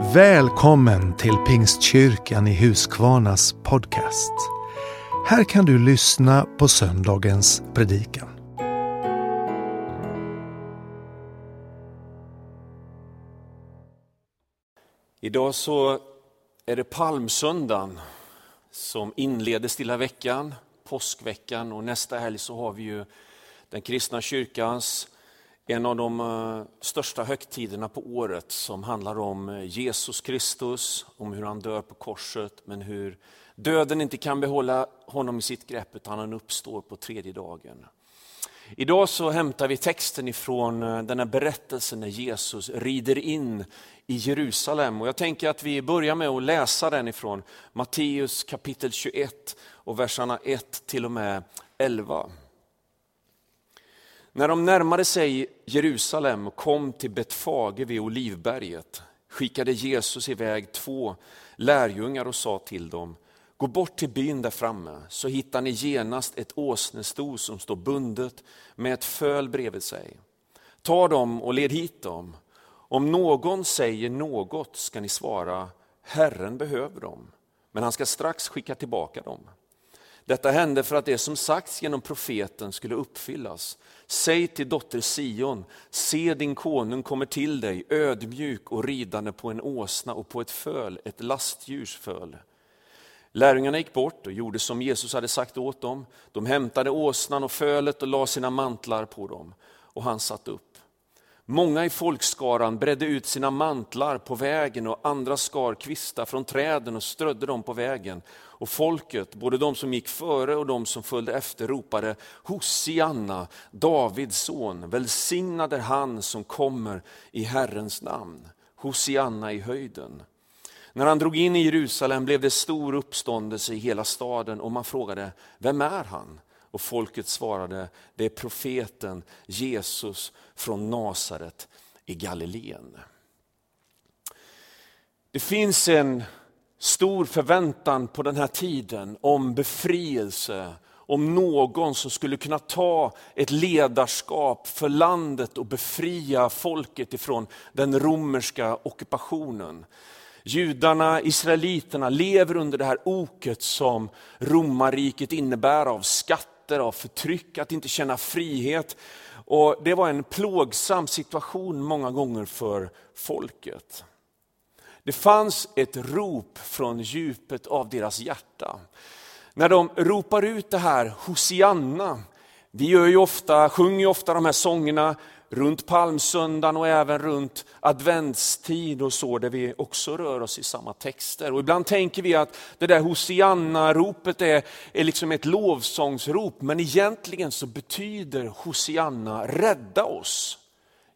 Välkommen till Pingstkyrkan i Huskvarnas podcast. Här kan du lyssna på söndagens predikan. Idag så är det palmsöndagen som inleder stilla veckan, påskveckan och nästa helg så har vi ju den kristna kyrkans en av de eh, största högtiderna på året som handlar om eh, Jesus Kristus, om hur han dör på korset, men hur döden inte kan behålla honom i sitt grepp utan han uppstår på tredje dagen. Idag så hämtar vi texten ifrån eh, den här berättelsen när Jesus rider in i Jerusalem. Och jag tänker att vi börjar med att läsa den ifrån Matteus kapitel 21 och verserna 1 till och med 11. När de närmade sig Jerusalem och kom till Betfage vid Olivberget skickade Jesus iväg två lärjungar och sa till dem, gå bort till byn där framme så hittar ni genast ett åsnesto som står bundet med ett föl bredvid sig. Ta dem och led hit dem. Om någon säger något ska ni svara, Herren behöver dem, men han ska strax skicka tillbaka dem. Detta hände för att det som sagts genom profeten skulle uppfyllas. Säg till dotter Sion, se din konung kommer till dig ödmjuk och ridande på en åsna och på ett föl, ett lastdjurs föl. Lärjungarna gick bort och gjorde som Jesus hade sagt åt dem. De hämtade åsnan och fölet och la sina mantlar på dem och han satt upp. Många i folkskaran bredde ut sina mantlar på vägen och andra skar kvistar från träden och strödde dem på vägen. Och folket, både de som gick före och de som följde efter, ropade Hosianna, Davids son, välsignad är han som kommer i Herrens namn. Hosianna i höjden. När han drog in i Jerusalem blev det stor uppståndelse i hela staden och man frågade, vem är han? Och folket svarade, det är profeten Jesus från Nasaret i Galileen. Det finns en stor förväntan på den här tiden om befrielse, om någon som skulle kunna ta ett ledarskap för landet och befria folket ifrån den romerska ockupationen. Judarna, israeliterna lever under det här oket som romarriket innebär av skatt skatter, av förtryck, att inte känna frihet. Och Det var en plågsam situation många gånger för folket. Det fanns ett rop från djupet av deras hjärta. När de ropar ut det här Hosianna, vi gör ju ofta, sjunger ju ofta de här sångerna runt palmsöndagen och även runt adventstid och så, där vi också rör oss i samma texter. Och ibland tänker vi att det där Hosianna-ropet är, är liksom ett lovsångsrop, men egentligen så betyder Hosianna rädda oss,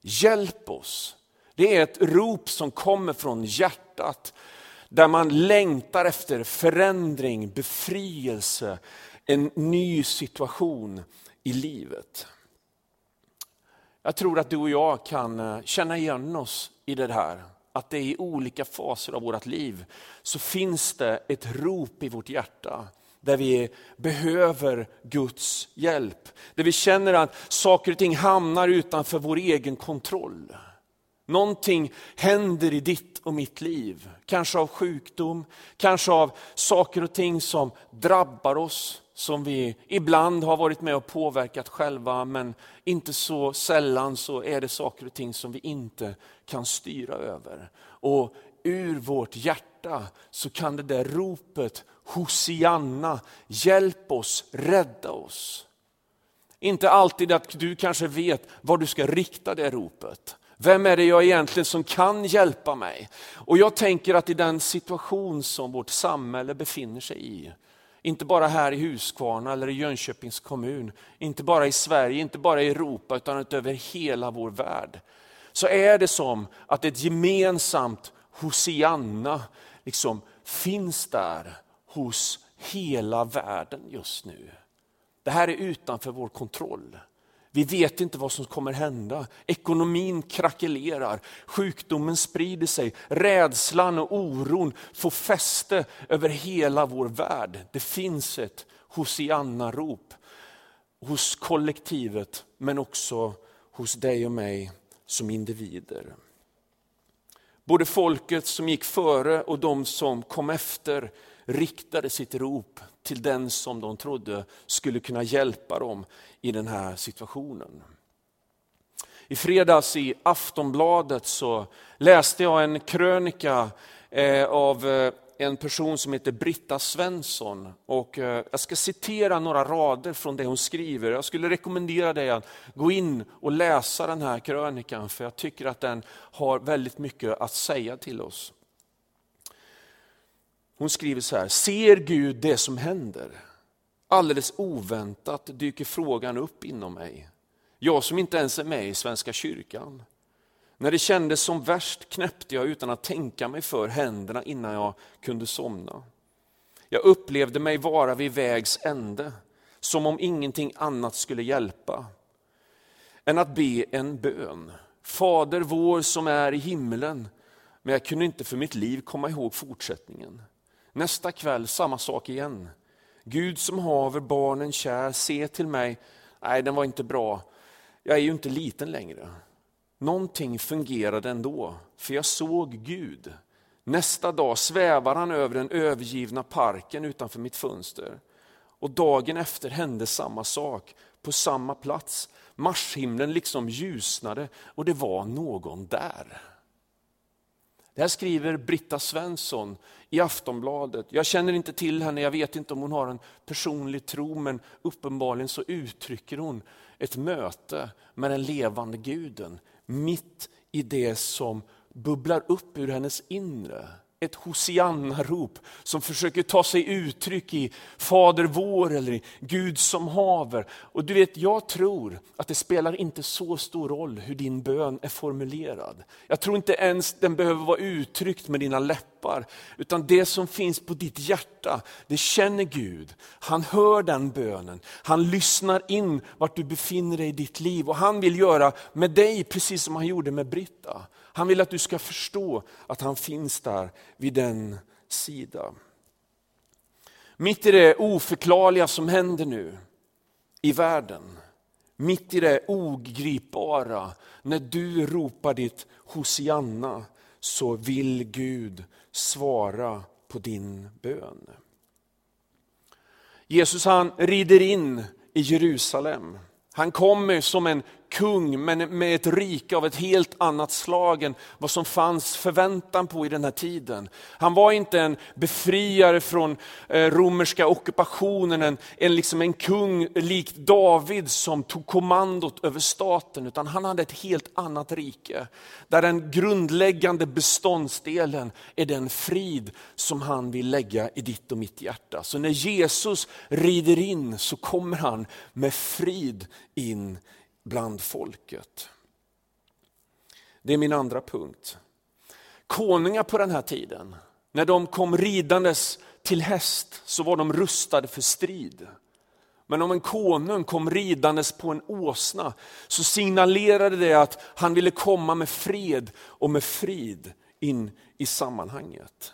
hjälp oss. Det är ett rop som kommer från hjärtat, där man längtar efter förändring, befrielse, en ny situation i livet. Jag tror att du och jag kan eh, känna igen oss i det här. Att det i olika faser av vårt liv så finns det ett rop i vårt hjärta där vi behöver Guds hjälp. Där vi känner att saker och ting hamnar utanför vår egen kontroll. Någonting händer i ditt och mitt liv. Kanske av sjukdom, kanske av saker och ting som drabbar oss som vi ibland har varit med och påverkat själva, men inte så sällan så är det saker och ting som vi inte kan styra över. Och ur vårt hjärta så kan det där ropet Hosianna, hjälp oss, rädda oss. Inte alltid att du kanske vet var du ska rikta det ropet. Vem är det jag egentligen som kan hjälpa mig? Och jag tänker att i den situation som vårt samhälle befinner sig i, inte bara här i Huskvarna eller i Jönköpings kommun, inte bara i Sverige, inte bara i Europa utan över hela vår värld. Så är det som att ett gemensamt Hosianna liksom finns där hos hela världen just nu. Det här är utanför vår kontroll. Vi vet inte vad som kommer hända. Ekonomin krackelerar, sjukdomen sprider sig, rädslan och oron får fäste över hela vår värld. Det finns ett Hosianna-rop hos kollektivet men också hos dig och mig som individer. Både folket som gick före och de som kom efter riktade sitt rop till den som de trodde skulle kunna hjälpa dem i den här situationen. I fredags i Aftonbladet så läste jag en krönika eh, av eh, en person som heter Britta Svensson. Och eh, jag ska citera några rader från det hon skriver. Jag skulle rekommendera dig att gå in och läsa den här krönikan, för jag tycker att den har väldigt mycket att säga till oss. Hon skriver så här, ser Gud det som händer? Alldeles oväntat dyker frågan upp inom mig. Jag som inte ens är med i Svenska kyrkan. När det kändes som värst knäppte jag utan att tänka mig för händerna innan jag kunde somna. Jag upplevde mig vara vid vägs ände, som om ingenting annat skulle hjälpa än att be en bön. Fader vår som är i himlen. Men jag kunde inte för mitt liv komma ihåg fortsättningen. Nästa kväll samma sak igen. Gud som haver barnen kär, se till mig. Nej, den var inte bra. Jag är ju inte liten längre. Någonting fungerade ändå, för jag såg Gud. Nästa dag svävar han över den övergivna parken utanför mitt fönster. Och dagen efter hände samma sak, på samma plats. Marshimlen liksom ljusnade och det var någon där. Det här skriver Britta Svensson i Aftonbladet. Jag känner inte till henne, jag vet inte om hon har en personlig tro, men uppenbarligen så uttrycker hon ett möte med den levande guden mitt i det som bubblar upp ur hennes inre. Ett Hosianna-rop som försöker ta sig uttryck i Fader vår eller i Gud som haver. Och du vet, jag tror att det spelar inte så stor roll hur din bön är formulerad. Jag tror inte ens den behöver vara uttryckt med dina läppar. Utan det som finns på ditt hjärta, det känner Gud. Han hör den bönen. Han lyssnar in vart du befinner dig i ditt liv. Och han vill göra med dig precis som han gjorde med Britta. Han vill att du ska förstå att han finns där vid den sida. Mitt i det oförklarliga som händer nu i världen, mitt i det ogripbara, när du ropar ditt Hosianna, så vill Gud svara på din bön. Jesus han rider in i Jerusalem. Han kommer som en kung men med ett rike av ett helt annat slag än vad som fanns förväntan på i den här tiden. Han var inte en befriare från eh, romerska ockupationen, en, en, liksom en kung likt David som tog kommandot över staten, utan han hade ett helt annat rike. Där den grundläggande beståndsdelen är den frid som han vill lägga i ditt och mitt hjärta. Så när Jesus rider in så kommer han med frid in bland folket. Det är min andra punkt. Konungar på den här tiden, när de kom ridandes till häst så var de rustade för strid. Men om en konung kom ridandes på en åsna så signalerade det att han ville komma med fred och med frid in i sammanhanget.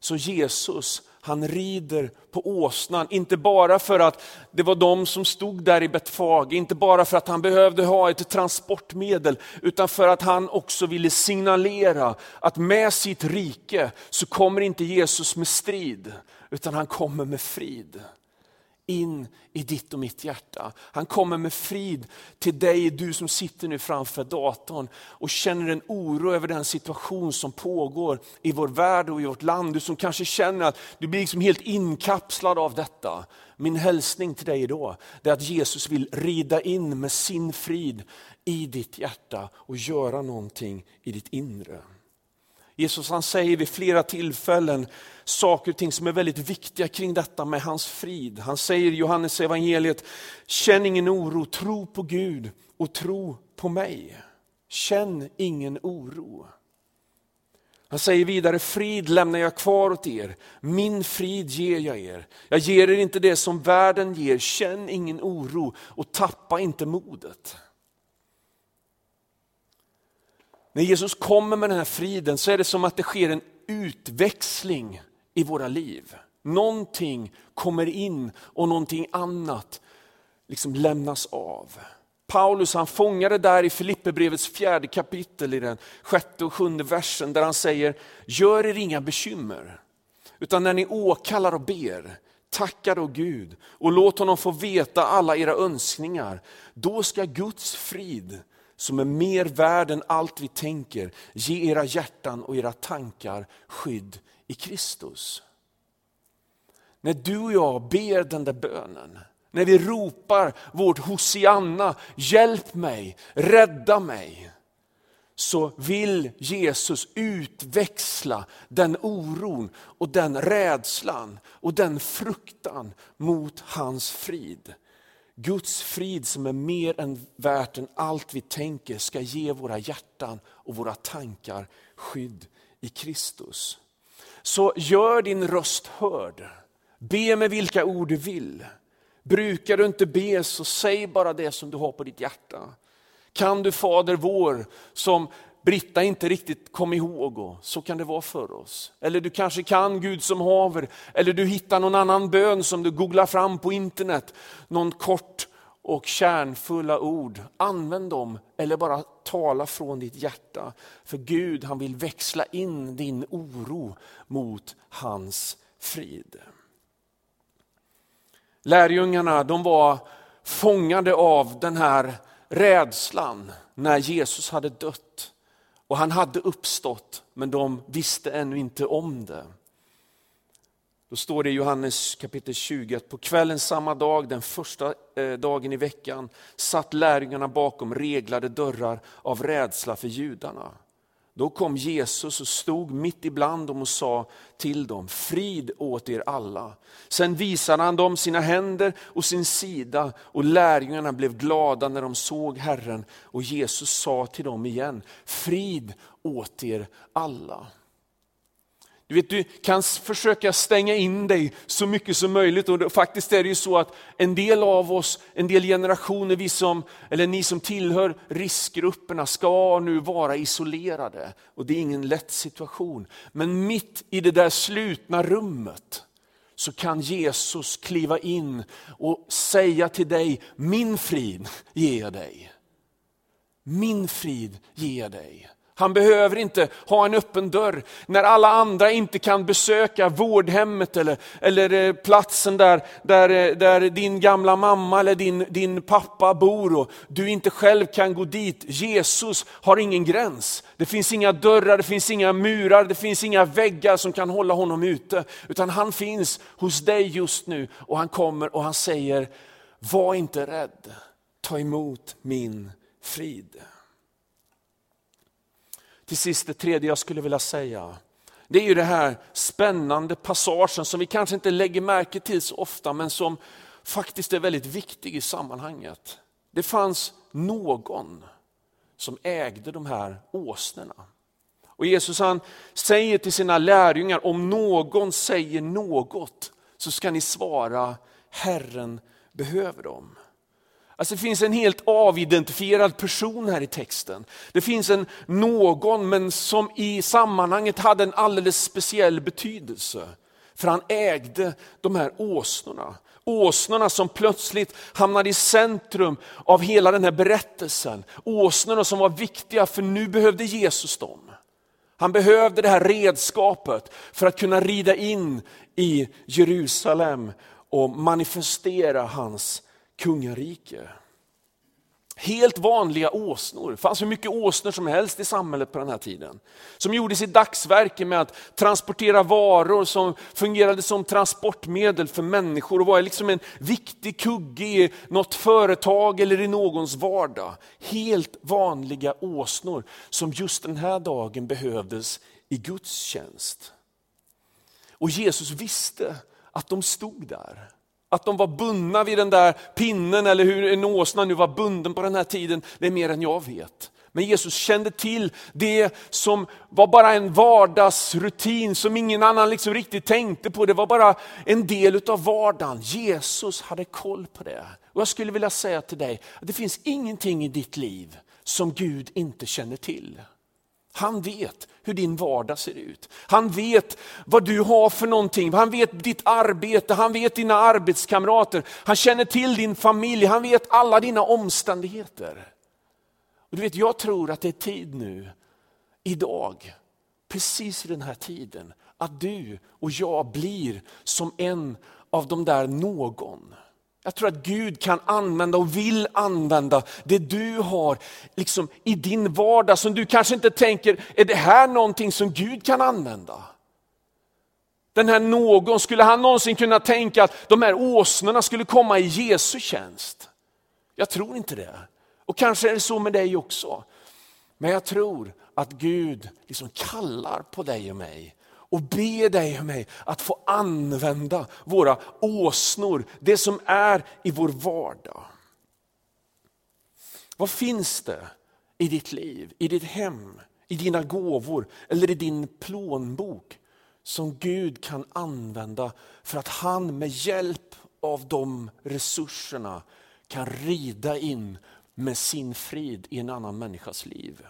Så Jesus han rider på åsnan, inte bara för att det var de som stod där i Betfage, inte bara för att han behövde ha ett transportmedel, utan för att han också ville signalera att med sitt rike så kommer inte Jesus med strid, utan han kommer med frid in i ditt och mitt hjärta. Han kommer med frid till dig, du som sitter nu framför datorn och känner en oro över den situation som pågår i vår värld och i vårt land. Du som kanske känner att du blir liksom helt inkapslad av detta. Min hälsning till dig idag är att Jesus vill rida in med sin frid i ditt hjärta och göra någonting i ditt inre. Jesus han säger vid flera tillfällen saker och ting som är väldigt viktiga kring detta med hans frid. Han säger i Johannes evangeliet, känn ingen oro, tro på Gud och tro på mig. Känn ingen oro. Han säger vidare, frid lämnar jag kvar åt er, min frid ger jag er. Jag ger er inte det som världen ger, känn ingen oro och tappa inte modet. När Jesus kommer med den här friden så är det som att det sker en utväxling i våra liv. Någonting kommer in och någonting annat liksom lämnas av. Paulus han fångar det där i Filipperbrevets fjärde kapitel i den sjätte och sjunde versen där han säger, gör er inga bekymmer. Utan när ni åkallar och ber, tacka då Gud och låt honom få veta alla era önskningar. Då ska Guds frid, som är mer värd än allt vi tänker, ge era hjärtan och era tankar skydd i Kristus. När du och jag ber den där bönen, när vi ropar vårt Hosianna, hjälp mig, rädda mig, så vill Jesus utväxla den oron och den rädslan och den fruktan mot hans frid. Guds frid som är mer än värt än allt vi tänker ska ge våra hjärtan och våra tankar skydd i Kristus. Så gör din röst hörd. Be med vilka ord du vill. Brukar du inte be så säg bara det som du har på ditt hjärta. Kan du Fader vår som Britta inte riktigt kom ihåg och så kan det vara för oss. Eller du kanske kan Gud som haver, eller du hittar någon annan bön som du googlar fram på internet. Någon kort och kärnfulla ord. Använd dem eller bara tala från ditt hjärta. För Gud han vill växla in din oro mot hans frid. Lärjungarna de var fångade av den här rädslan när Jesus hade dött. Och han hade uppstått, men de visste ännu inte om det. Då står det i Johannes kapitel 20 att på kvällen samma dag, den första eh, dagen i veckan, satt lärjungarna bakom reglade dörrar av rädsla för judarna. Då kom Jesus och stod mitt ibland dem och sa till dem, frid åt er alla. Sen visade han dem sina händer och sin sida och lärjungarna blev glada när de såg Herren. Och Jesus sa till dem igen, frid åt er alla. Du, vet, du kan försöka stänga in dig så mycket som möjligt och faktiskt är det ju så att en del av oss, en del generationer, vi som, eller ni som tillhör riskgrupperna ska nu vara isolerade. Och det är ingen lätt situation. Men mitt i det där slutna rummet så kan Jesus kliva in och säga till dig, min frid ger jag dig. Min frid ger jag dig. Han behöver inte ha en öppen dörr. När alla andra inte kan besöka vårdhemmet eller, eller eh, platsen där, där, eh, där din gamla mamma eller din, din pappa bor och du inte själv kan gå dit. Jesus har ingen gräns. Det finns inga dörrar, det finns inga murar, det finns inga väggar som kan hålla honom ute. Utan han finns hos dig just nu och han kommer och han säger, var inte rädd, ta emot min frid. Till sist det tredje jag skulle vilja säga, det är ju den här spännande passagen som vi kanske inte lägger märke till så ofta men som faktiskt är väldigt viktig i sammanhanget. Det fanns någon som ägde de här åsnorna. Och Jesus han säger till sina lärjungar, om någon säger något så ska ni svara, Herren behöver dem. Alltså det finns en helt avidentifierad person här i texten. Det finns en någon men som i sammanhanget hade en alldeles speciell betydelse. För han ägde de här åsnorna. Åsnorna som plötsligt hamnade i centrum av hela den här berättelsen. Åsnorna som var viktiga för nu behövde Jesus dem. Han behövde det här redskapet för att kunna rida in i Jerusalem och manifestera hans kungarike. Helt vanliga åsnor, det fanns hur mycket åsnor som helst i samhället på den här tiden. Som gjorde sitt dagsverke med att transportera varor som fungerade som transportmedel för människor och var liksom en viktig kugge i något företag eller i någons vardag. Helt vanliga åsnor som just den här dagen behövdes i Guds tjänst. Och Jesus visste att de stod där. Att de var bundna vid den där pinnen eller hur en åsna nu var bunden på den här tiden, det är mer än jag vet. Men Jesus kände till det som var bara en vardagsrutin som ingen annan liksom riktigt tänkte på. Det var bara en del av vardagen. Jesus hade koll på det. Och Jag skulle vilja säga till dig att det finns ingenting i ditt liv som Gud inte känner till. Han vet hur din vardag ser ut. Han vet vad du har för någonting. Han vet ditt arbete, han vet dina arbetskamrater. Han känner till din familj, han vet alla dina omständigheter. Och du vet, jag tror att det är tid nu, idag, precis i den här tiden, att du och jag blir som en av de där någon. Jag tror att Gud kan använda och vill använda det du har liksom i din vardag som du kanske inte tänker, är det här någonting som Gud kan använda? Den här någon, skulle han någonsin kunna tänka att de här åsnorna skulle komma i Jesu tjänst? Jag tror inte det. Och kanske är det så med dig också. Men jag tror att Gud liksom kallar på dig och mig och ber dig och mig att få använda våra åsnor, det som är i vår vardag. Vad finns det i ditt liv, i ditt hem, i dina gåvor eller i din plånbok som Gud kan använda för att han med hjälp av de resurserna kan rida in med sin frid i en annan människas liv.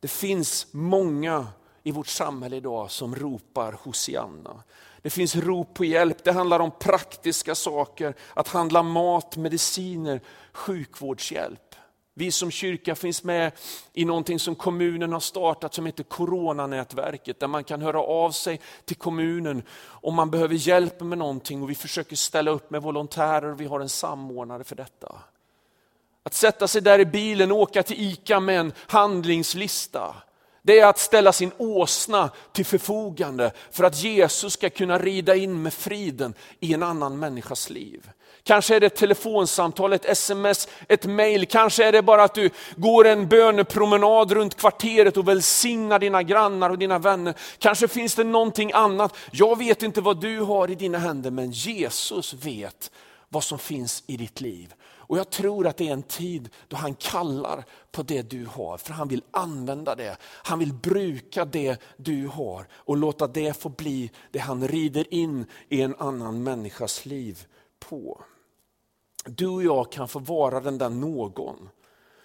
Det finns många i vårt samhälle idag som ropar Hosianna. Det finns rop på hjälp, det handlar om praktiska saker, att handla mat, mediciner, sjukvårdshjälp. Vi som kyrka finns med i någonting som kommunen har startat som heter Coronanätverket, där man kan höra av sig till kommunen om man behöver hjälp med någonting och vi försöker ställa upp med volontärer och vi har en samordnare för detta. Att sätta sig där i bilen och åka till ICA med en handlingslista, det är att ställa sin åsna till förfogande för att Jesus ska kunna rida in med friden i en annan människas liv. Kanske är det ett telefonsamtal, ett sms, ett mail. Kanske är det bara att du går en bönepromenad runt kvarteret och välsignar dina grannar och dina vänner. Kanske finns det någonting annat. Jag vet inte vad du har i dina händer, men Jesus vet vad som finns i ditt liv. Och jag tror att det är en tid då han kallar på det du har, för han vill använda det. Han vill bruka det du har och låta det få bli det han rider in i en annan människas liv på. Du och jag kan få vara den där någon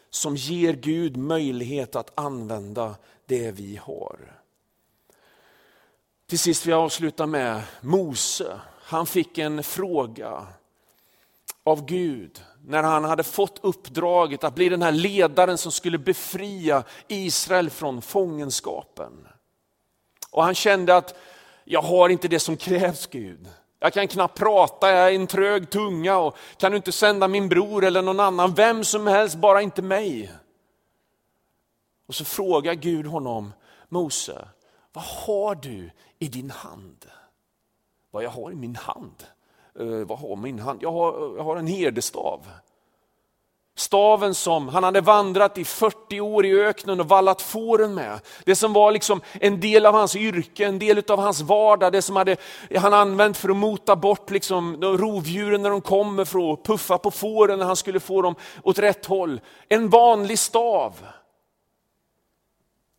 som ger Gud möjlighet att använda det vi har. Till sist vill jag avsluta med Mose. Han fick en fråga av Gud när han hade fått uppdraget att bli den här ledaren som skulle befria Israel från fångenskapen. Och han kände att jag har inte det som krävs Gud. Jag kan knappt prata, jag är en trög tunga och kan du inte sända min bror eller någon annan, vem som helst, bara inte mig. Och så frågar Gud honom, Mose, vad har du i din hand? Vad jag har i min hand? Eh, vad har min hand? Jag har, jag har en herdestav. Staven som han hade vandrat i 40 år i öknen och vallat fåren med. Det som var liksom en del av hans yrke, en del av hans vardag, det som hade, han använt för att mota bort liksom rovdjuren när de kommer för att puffa på fåren när han skulle få dem åt rätt håll. En vanlig stav.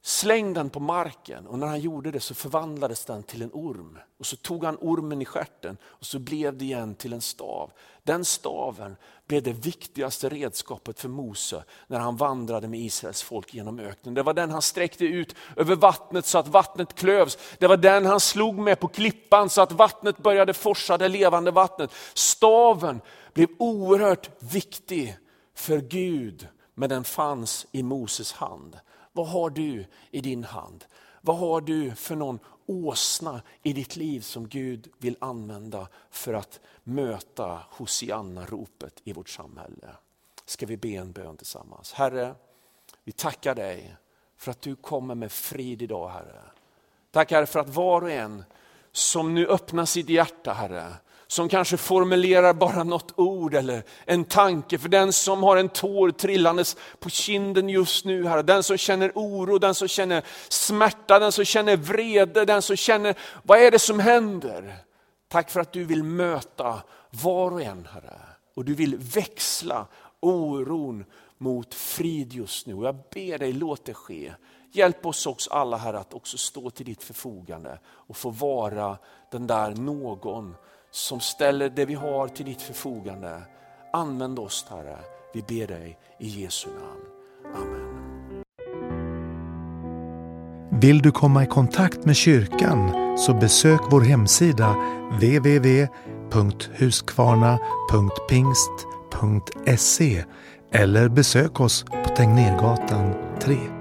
Släng den på marken och när han gjorde det så förvandlades den till en orm. Och så tog han ormen i skärten och så blev det igen till en stav. Den staven blev det viktigaste redskapet för Mose när han vandrade med Israels folk genom öknen. Det var den han sträckte ut över vattnet så att vattnet klövs. Det var den han slog med på klippan så att vattnet började forsa det levande vattnet. Staven blev oerhört viktig för Gud, men den fanns i Moses hand. Vad har du i din hand? Vad har du för någon åsna i ditt liv som Gud vill använda för att möta Hosianna-ropet i vårt samhälle? Ska vi be en bön tillsammans? Herre, vi tackar dig för att du kommer med frid idag Herre. Tack Herre för att var och en som nu öppnar sitt hjärta Herre, som kanske formulerar bara något ord eller en tanke. För den som har en tår trillandes på kinden just nu, Herre. Den som känner oro, den som känner smärta, den som känner vrede, den som känner, vad är det som händer? Tack för att du vill möta var och en, Herre. Och du vill växla oron mot frid just nu. Och jag ber dig, låt det ske. Hjälp oss också alla här att också stå till ditt förfogande och få vara den där någon som ställer det vi har till ditt förfogande. Använd oss Herre, vi ber dig i Jesu namn. Amen. Vill du komma i kontakt med kyrkan så besök vår hemsida www.huskvarna.pingst.se eller besök oss på Tegnérgatan 3.